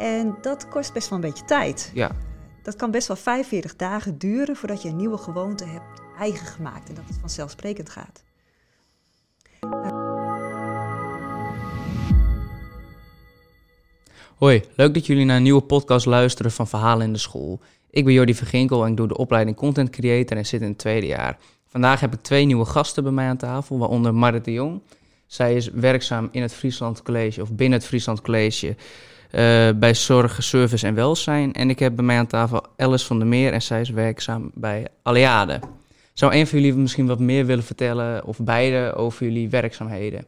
En dat kost best wel een beetje tijd. Ja. Dat kan best wel 45 dagen duren voordat je een nieuwe gewoonte hebt eigen gemaakt en dat het vanzelfsprekend gaat. Hoi, leuk dat jullie naar een nieuwe podcast luisteren van Verhalen in de School. Ik ben Jordi Verginkel en ik doe de opleiding Content Creator en zit in het tweede jaar. Vandaag heb ik twee nieuwe gasten bij mij aan tafel, waaronder Marit de Jong. Zij is werkzaam in het Friesland College of binnen het Friesland College bij Zorg, Service en Welzijn. En ik heb bij mij aan tafel Alice van der Meer en zij is werkzaam bij Aliade. Zou een van jullie misschien wat meer willen vertellen, of beide, over jullie werkzaamheden?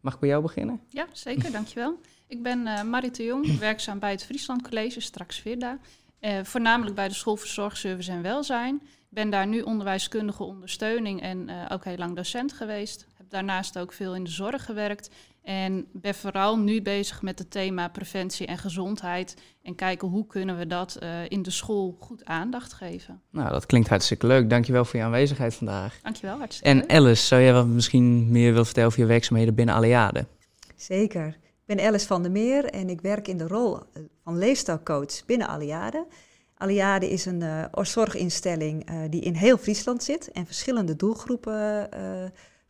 Mag ik bij jou beginnen? Ja, zeker, dankjewel. Ik ben uh, Marit de Jong, werkzaam bij het Friesland College, straks Virda. Uh, voornamelijk bij de School voor Zorg, Service en Welzijn. Ik ben daar nu onderwijskundige ondersteuning en uh, ook heel lang docent geweest. Daarnaast ook veel in de zorg gewerkt. En ben vooral nu bezig met het thema preventie en gezondheid. En kijken hoe kunnen we dat uh, in de school goed aandacht geven. Nou, dat klinkt hartstikke leuk. Dankjewel voor je aanwezigheid vandaag. Dankjewel, hartstikke En. Alice, zou jij wat misschien meer willen vertellen over je werkzaamheden binnen Aliade? Zeker. Ik ben Alice van der Meer en ik werk in de rol van leefstijlcoach binnen Aliade. Aliade is een uh, zorginstelling uh, die in heel Friesland zit en verschillende doelgroepen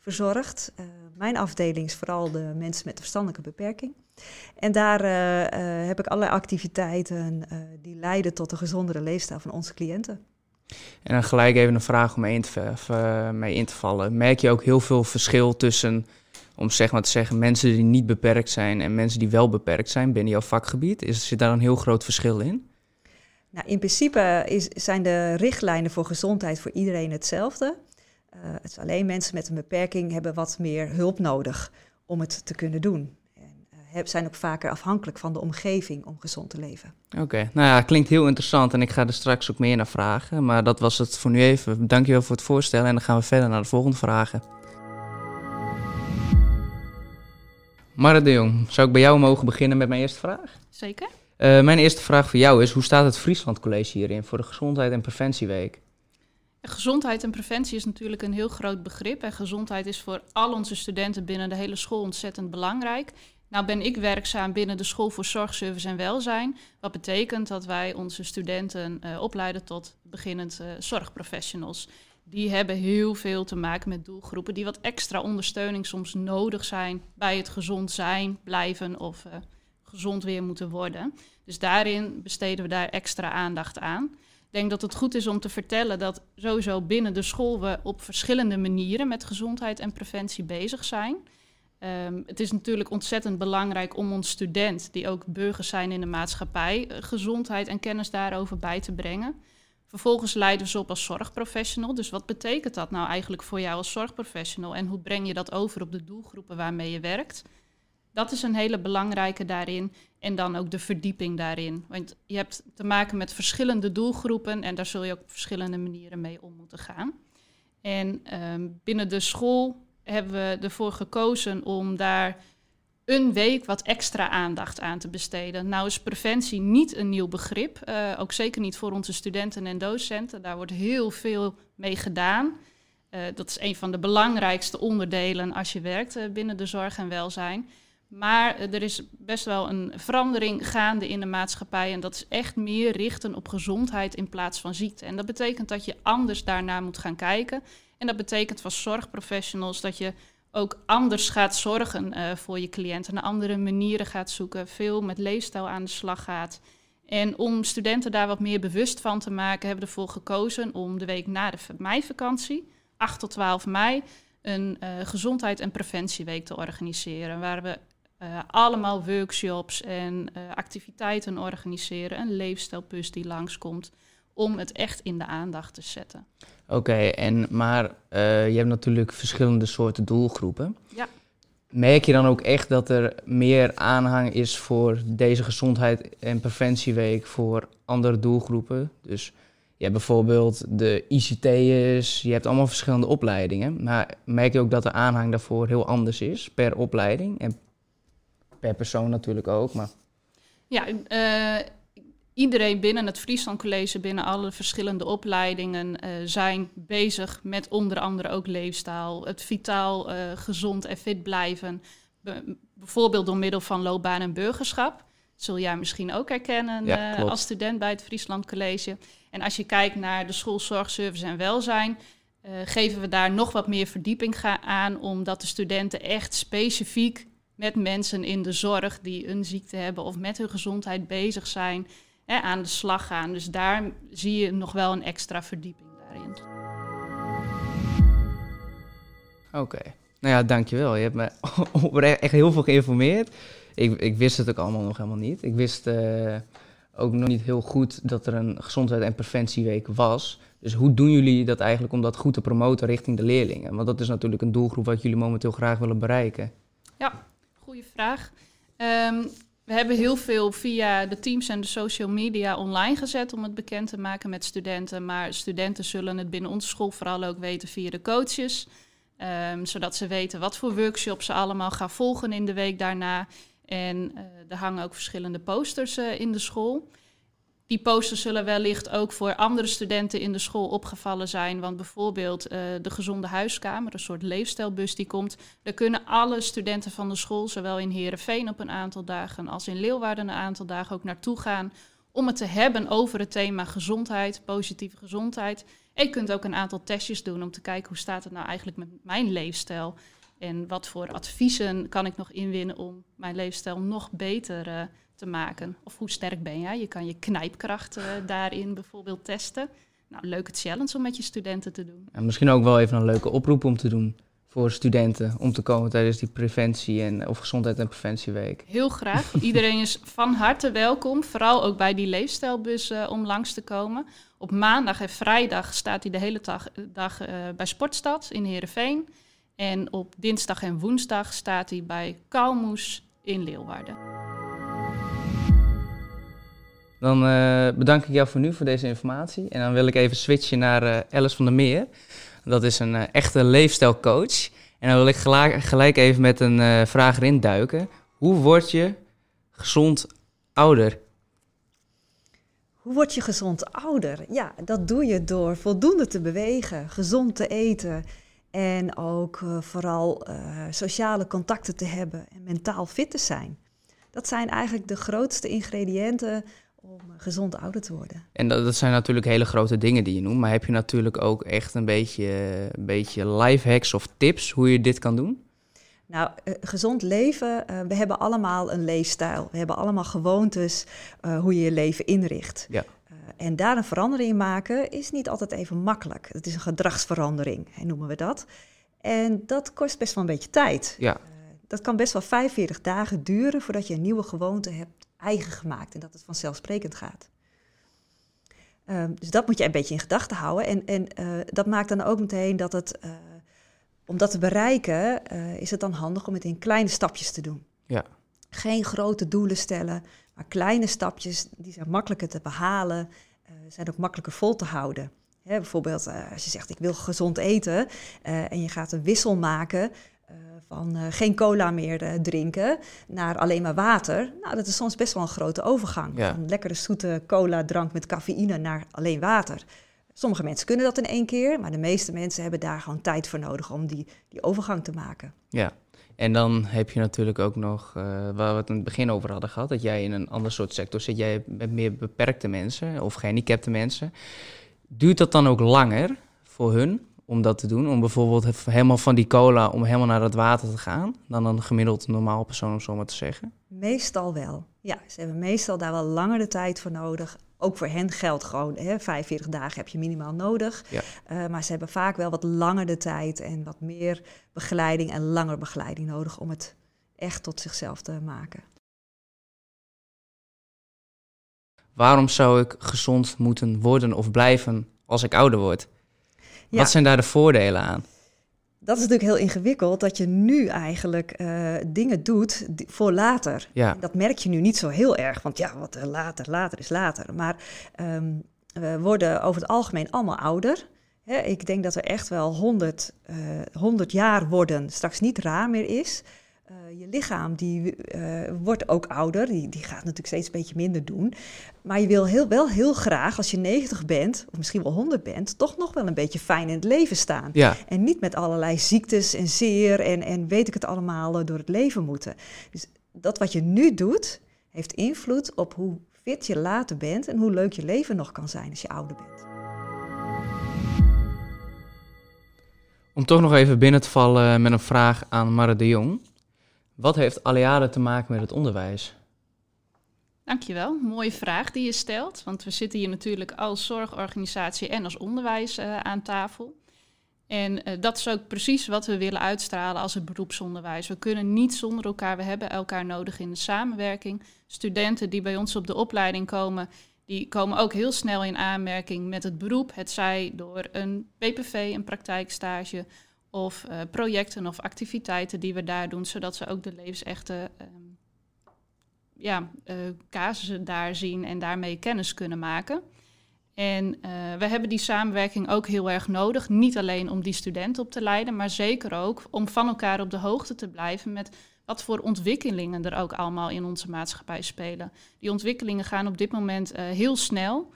uh, verzorgt. mijn afdeling is vooral de mensen met een verstandelijke beperking. En daar heb ik allerlei activiteiten die leiden tot een gezondere leefstijl van onze cliënten. En dan gelijk even een vraag om mee in, te, mee in te vallen. Merk je ook heel veel verschil tussen, om zeg maar te zeggen, mensen die niet beperkt zijn en mensen die wel beperkt zijn binnen jouw vakgebied? Is, zit daar een heel groot verschil in? Nou, in principe is, zijn de richtlijnen voor gezondheid voor iedereen hetzelfde. Uh, het is alleen mensen met een beperking hebben wat meer hulp nodig om het te kunnen doen. En uh, zijn ook vaker afhankelijk van de omgeving om gezond te leven. Oké, okay. nou ja, klinkt heel interessant en ik ga er straks ook meer naar vragen. Maar dat was het voor nu even. Dankjewel voor het voorstellen en dan gaan we verder naar de volgende vragen. De Jong, zou ik bij jou mogen beginnen met mijn eerste vraag? Zeker. Uh, mijn eerste vraag voor jou is: hoe staat het Friesland College hierin voor de Gezondheid en Preventieweek? Gezondheid en preventie is natuurlijk een heel groot begrip. En gezondheid is voor al onze studenten binnen de hele school ontzettend belangrijk. Nou ben ik werkzaam binnen de School voor Zorg, Service en Welzijn. Wat betekent dat wij onze studenten uh, opleiden tot beginnend uh, zorgprofessionals. Die hebben heel veel te maken met doelgroepen die wat extra ondersteuning soms nodig zijn bij het gezond zijn, blijven of uh, gezond weer moeten worden. Dus daarin besteden we daar extra aandacht aan. Ik denk dat het goed is om te vertellen dat sowieso binnen de school we op verschillende manieren met gezondheid en preventie bezig zijn. Um, het is natuurlijk ontzettend belangrijk om ons student, die ook burgers zijn in de maatschappij, gezondheid en kennis daarover bij te brengen. Vervolgens leiden we ze op als zorgprofessional. Dus wat betekent dat nou eigenlijk voor jou als zorgprofessional en hoe breng je dat over op de doelgroepen waarmee je werkt? Dat is een hele belangrijke daarin. En dan ook de verdieping daarin. Want je hebt te maken met verschillende doelgroepen en daar zul je ook op verschillende manieren mee om moeten gaan. En um, binnen de school hebben we ervoor gekozen om daar een week wat extra aandacht aan te besteden. Nou is preventie niet een nieuw begrip, uh, ook zeker niet voor onze studenten en docenten. Daar wordt heel veel mee gedaan. Uh, dat is een van de belangrijkste onderdelen als je werkt uh, binnen de zorg en welzijn. Maar er is best wel een verandering gaande in de maatschappij. En dat is echt meer richten op gezondheid in plaats van ziekte. En dat betekent dat je anders daarnaar moet gaan kijken. En dat betekent voor zorgprofessionals dat je ook anders gaat zorgen uh, voor je cliënten. Naar andere manieren gaat zoeken. Veel met leefstijl aan de slag gaat. En om studenten daar wat meer bewust van te maken, hebben we ervoor gekozen om de week na de meivakantie, 8 tot 12 mei, een uh, gezondheid- en preventieweek te organiseren. Waar we uh, allemaal workshops en uh, activiteiten organiseren. Een leefstijlbus die langskomt om het echt in de aandacht te zetten. Oké, okay, en maar uh, je hebt natuurlijk verschillende soorten doelgroepen. Ja. Merk je dan ook echt dat er meer aanhang is voor deze gezondheid- en preventieweek voor andere doelgroepen? Dus je hebt bijvoorbeeld de ICT'ers, je hebt allemaal verschillende opleidingen. Maar merk je ook dat de aanhang daarvoor heel anders is per opleiding en per persoon natuurlijk ook. Maar... Ja, uh, iedereen binnen het Friesland College, binnen alle verschillende opleidingen, uh, zijn bezig met onder andere ook leefstijl, het vitaal, uh, gezond en fit blijven. Be bijvoorbeeld door middel van loopbaan en burgerschap. Zul jij misschien ook herkennen Ja, eh, als student bij het Friesland College. En als je kijkt naar de school Zorgservice en Welzijn, eh, geven we daar nog wat meer verdieping aan, omdat de studenten echt specifiek met mensen in de zorg die een ziekte hebben of met hun gezondheid bezig zijn, hè, aan de slag gaan. Dus daar zie je nog wel een extra verdieping daarin. Oké. Nou ja, dankjewel. Je hebt me oprecht echt heel veel geïnformeerd. Ik, ik wist het ook allemaal nog helemaal niet. Ik wist eh, ook nog niet heel goed dat er een gezondheid- en preventieweek was. Dus hoe doen jullie dat eigenlijk om dat goed te promoten richting de leerlingen? Want dat is natuurlijk een doelgroep wat jullie momenteel graag willen bereiken. Goeie vraag. Ehm, we hebben heel veel via de teams en de social media online gezet om het bekend te maken met studenten. Maar studenten zullen het binnen onze school vooral ook weten via de coaches. Ehm, zodat ze weten wat voor workshops ze allemaal gaan volgen in de week daarna. En eh, er hangen ook verschillende posters eh, in de school. Die posters zullen wellicht ook voor andere studenten in de school opgevallen zijn. Want bijvoorbeeld eh, de Gezonde Huiskamer, een soort leefstijlbus die komt. Daar kunnen alle studenten van de school, zowel in Heerenveen op een aantal dagen als in Leeuwarden een aantal dagen ook naartoe gaan. Om het te hebben over het thema gezondheid, positieve gezondheid. En je kunt ook een aantal testjes doen om te kijken hoe staat het nou eigenlijk met mijn leefstijl. En wat voor adviezen kan ik nog inwinnen om mijn leefstijl nog beter eh, te maken? Of hoe sterk ben jij? Je kan je knijpkracht eh, daarin bijvoorbeeld testen. Nou, leuke challenge om met je studenten te doen. En misschien ook wel even een leuke oproep om te doen voor studenten om te komen tijdens die preventie en of gezondheid en preventieweek. Heel graag. Iedereen is van harte welkom. Vooral ook bij die leefstijlbus eh, om langs te komen. Op maandag en vrijdag staat hij de hele dag, dag eh, bij Sportstad in Heerenveen. En op dinsdag en woensdag staat hij bij Kalmoes in Leeuwarden. Dan eh, bedank ik jou voor nu voor deze informatie. En dan wil ik even switchen naar eh, Alice van der Meer. Dat is een eh, echte leefstijlcoach. En dan wil ik gelijk, even met een vraag erin duiken. Hoe word je gezond ouder? Hoe word je gezond ouder? Ja, dat doe je door voldoende te bewegen, gezond te eten en ook vooral sociale contacten te hebben en mentaal fit te zijn. Dat zijn eigenlijk de grootste ingrediënten om eh, gezond ouder te worden. En dat, dat zijn natuurlijk hele grote dingen die je noemt. Maar heb je natuurlijk ook echt een beetje, een beetje life hacks of tips hoe je dit kan doen? Nou, eh, gezond leven, eh, we hebben allemaal een leefstijl. We hebben allemaal gewoontes hoe je je leven inricht. Ja. En daar een verandering in maken is niet altijd even makkelijk. Het is een gedragsverandering, noemen we dat. En dat kost best wel een beetje tijd. Ja. Dat kan best wel 45 dagen duren voordat je een nieuwe gewoonte hebt eigen gemaakt en dat het vanzelfsprekend gaat. Ehm, dus dat moet je een beetje in gedachten houden. En, en eh, dat maakt dan ook meteen dat het, eh, om dat te bereiken, eh, is het dan handig om het in kleine stapjes te doen. Ja. Geen grote doelen stellen, maar kleine stapjes, die zijn makkelijker te behalen, eh, zijn ook makkelijker vol te houden. Hè, bijvoorbeeld als je zegt ik wil gezond eten en je gaat een wissel maken van eh, geen cola meer eh, drinken naar alleen maar water. Nou, dat is soms best wel een grote overgang. Ja. Van lekkere zoete cola drank met cafeïne naar alleen water. Sommige mensen kunnen dat in één keer, maar de meeste mensen hebben daar gewoon tijd voor nodig om die, die overgang te maken. Ja, en dan heb je natuurlijk ook nog, eh, waar we het in het begin over hadden gehad, dat jij in een ander soort sector zit. Jij met meer beperkte mensen of gehandicapte mensen. Duurt dat dan ook langer voor hun om dat te doen? Om bijvoorbeeld helemaal van die cola, om helemaal naar het water te gaan, dan een gemiddeld normaal persoon, om zo maar te zeggen? Meestal wel. Ja, ze hebben meestal daar wel langer de tijd voor nodig. Ook voor hen geldt gewoon, hè, 45 dagen heb je minimaal nodig. Ja. Eh, maar ze hebben vaak wel wat langer de tijd en wat meer begeleiding en langer begeleiding nodig om het echt tot zichzelf te maken. Waarom zou ik gezond moeten worden of blijven als ik ouder word? Ja. Wat zijn daar de voordelen aan? Dat is natuurlijk heel ingewikkeld dat je nu eigenlijk eh, dingen doet voor later. Ja, Dat merk je nu niet zo heel erg, want ja, wat eh, later, later is later. Maar ehm, we worden over het algemeen allemaal ouder. Hè, ik denk dat er echt wel 100, eh 100 jaar worden straks niet raar meer is. Eh, je lichaam die, eh, wordt ook ouder, die, die gaat natuurlijk steeds een beetje minder doen. Maar je wil heel, wel heel graag, als je 90 bent, of misschien wel 100 bent, toch nog wel een beetje fijn in het leven staan. ja, En niet met allerlei ziektes en zeer en, en weet ik het allemaal eh, door het leven moeten. Dus dat wat je nu doet, heeft invloed op hoe fit je later bent en hoe leuk je leven nog kan zijn als je ouder bent. Om toch nog even binnen te vallen met een vraag aan Marre de Jong. Wat heeft Aliade te maken met het onderwijs? Dankjewel, mooie vraag die je stelt. Want we zitten hier natuurlijk als zorgorganisatie en als onderwijs uh, aan tafel. En uh, dat is ook precies wat we willen uitstralen als het beroepsonderwijs. We kunnen niet zonder elkaar, we hebben elkaar nodig in de samenwerking. Studenten die bij ons op de opleiding komen, die komen ook heel snel in aanmerking met het beroep. Het zij door een PPV, een praktijkstage of uh, projecten of activiteiten die we daar doen, zodat ze ook de levensechte um, ja, uh, casussen daar zien en daarmee kennis kunnen maken. En uh, we hebben die samenwerking ook heel erg nodig. Niet alleen om die studenten op te leiden, maar zeker ook om van elkaar op de hoogte te blijven met wat voor ontwikkelingen er ook allemaal in onze maatschappij spelen. Die ontwikkelingen gaan op dit moment heel snel.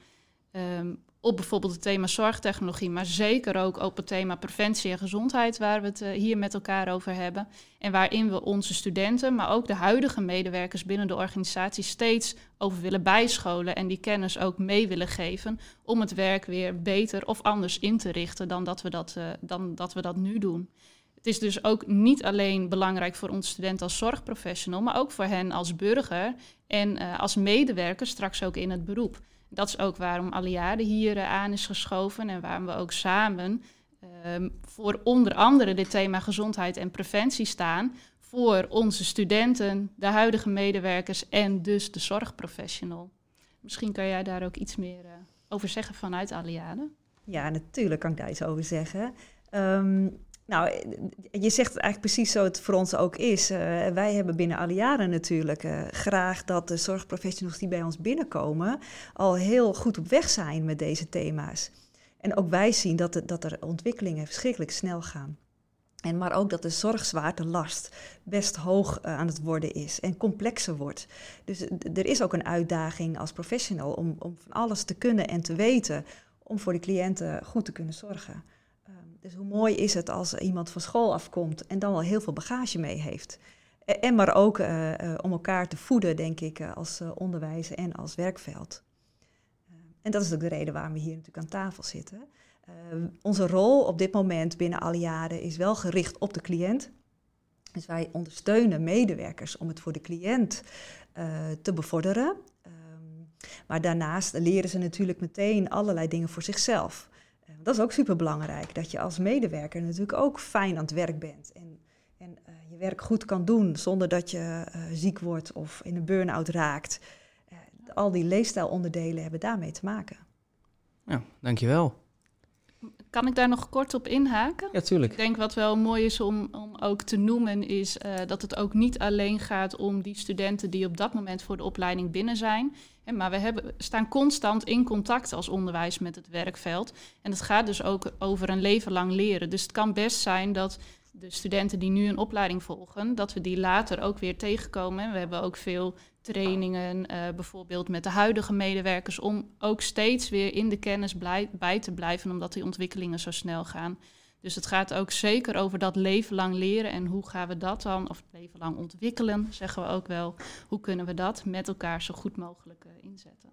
Um, op bijvoorbeeld het thema zorgtechnologie, maar zeker ook op het thema preventie en gezondheid, waar we het uh, hier met elkaar over hebben. En waarin we onze studenten, maar ook de huidige medewerkers binnen de organisatie steeds over willen bijscholen en die kennis ook mee willen geven om het werk weer beter of anders in te richten dan dat we dat, uh, dan dat, we dat nu doen. Het is dus ook niet alleen belangrijk voor onze studenten als zorgprofessional, maar ook voor hen als burger en uh, als medewerker straks ook in het beroep. Dat is ook waarom Aliade hier uh, aan is geschoven en waarom we ook samen uh, voor onder andere dit thema gezondheid en preventie staan. Voor onze studenten, de huidige medewerkers en dus de zorgprofessional. Misschien kan jij daar ook iets meer uh, over zeggen vanuit Aliade. Ja, natuurlijk kan ik daar iets over zeggen. Um, nou, je zegt het eigenlijk precies zo het voor ons ook is. Uh, wij hebben binnen Aliade natuurlijk uh, graag dat de zorgprofessionals die bij ons binnenkomen al heel goed op weg zijn met deze thema's. En ook wij zien dat, dat er ontwikkelingen verschrikkelijk snel gaan. En maar ook dat de zorgzwaartelast best hoog aan het worden is en complexer wordt. Dus er is ook een uitdaging als professional om, om van alles te kunnen en te weten om voor de cliënten goed te kunnen zorgen. Dus hoe mooi is het als iemand van school afkomt en dan al heel veel bagage mee heeft. En maar ook uh, uh, om elkaar te voeden, denk ik, uh, als onderwijs en als werkveld. en dat is ook de reden waarom we hier natuurlijk aan tafel zitten. onze rol op dit moment binnen Aliade is wel gericht op de cliënt. Dus wij ondersteunen medewerkers om het voor de cliënt te bevorderen. Um, maar daarnaast leren ze natuurlijk meteen allerlei dingen voor zichzelf. Dat is ook super belangrijk, dat je als medewerker natuurlijk ook fijn aan het werk bent. En, en uh, je werk goed kan doen zonder dat je uh, ziek wordt of in een burn-out raakt. Uh, al die leefstijlonderdelen hebben daarmee te maken. Ja, dankjewel. Kan ik daar nog kort op inhaken? Ja, tuurlijk. Ik denk wat wel mooi is om, om ook te noemen, is uh, dat het ook niet alleen gaat om die studenten die op dat moment voor de opleiding binnen zijn. Maar we hebben, staan constant in contact als onderwijs met het werkveld. En het gaat dus ook over een leven lang leren. Dus het kan best zijn dat de studenten die nu een opleiding volgen, dat we die later ook weer tegenkomen. We hebben ook veel trainingen, uh, bijvoorbeeld met de huidige medewerkers, om ook steeds weer in de kennis bij te blijven, omdat die ontwikkelingen zo snel gaan. Dus het gaat ook zeker over dat leven lang leren en hoe gaan we dat dan, of leven lang ontwikkelen, zeggen we ook wel. Hoe kunnen we dat met elkaar zo goed mogelijk uh, inzetten?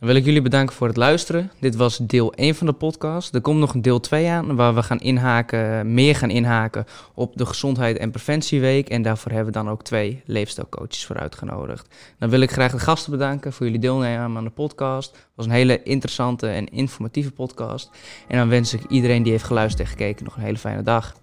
Dan wil ik jullie bedanken voor het luisteren. Dit was deel 1 van de podcast. Er komt nog een deel 2 aan, waar we gaan inhaken, meer gaan inhaken op de Gezondheid en Preventieweek. En daarvoor hebben we dan ook twee leefstijlcoaches voor uitgenodigd. Dan wil ik graag de gasten bedanken voor jullie deelnemen aan de podcast. Het was een hele interessante en informatieve podcast. En dan wens ik iedereen die heeft geluisterd en gekeken nog een hele fijne dag.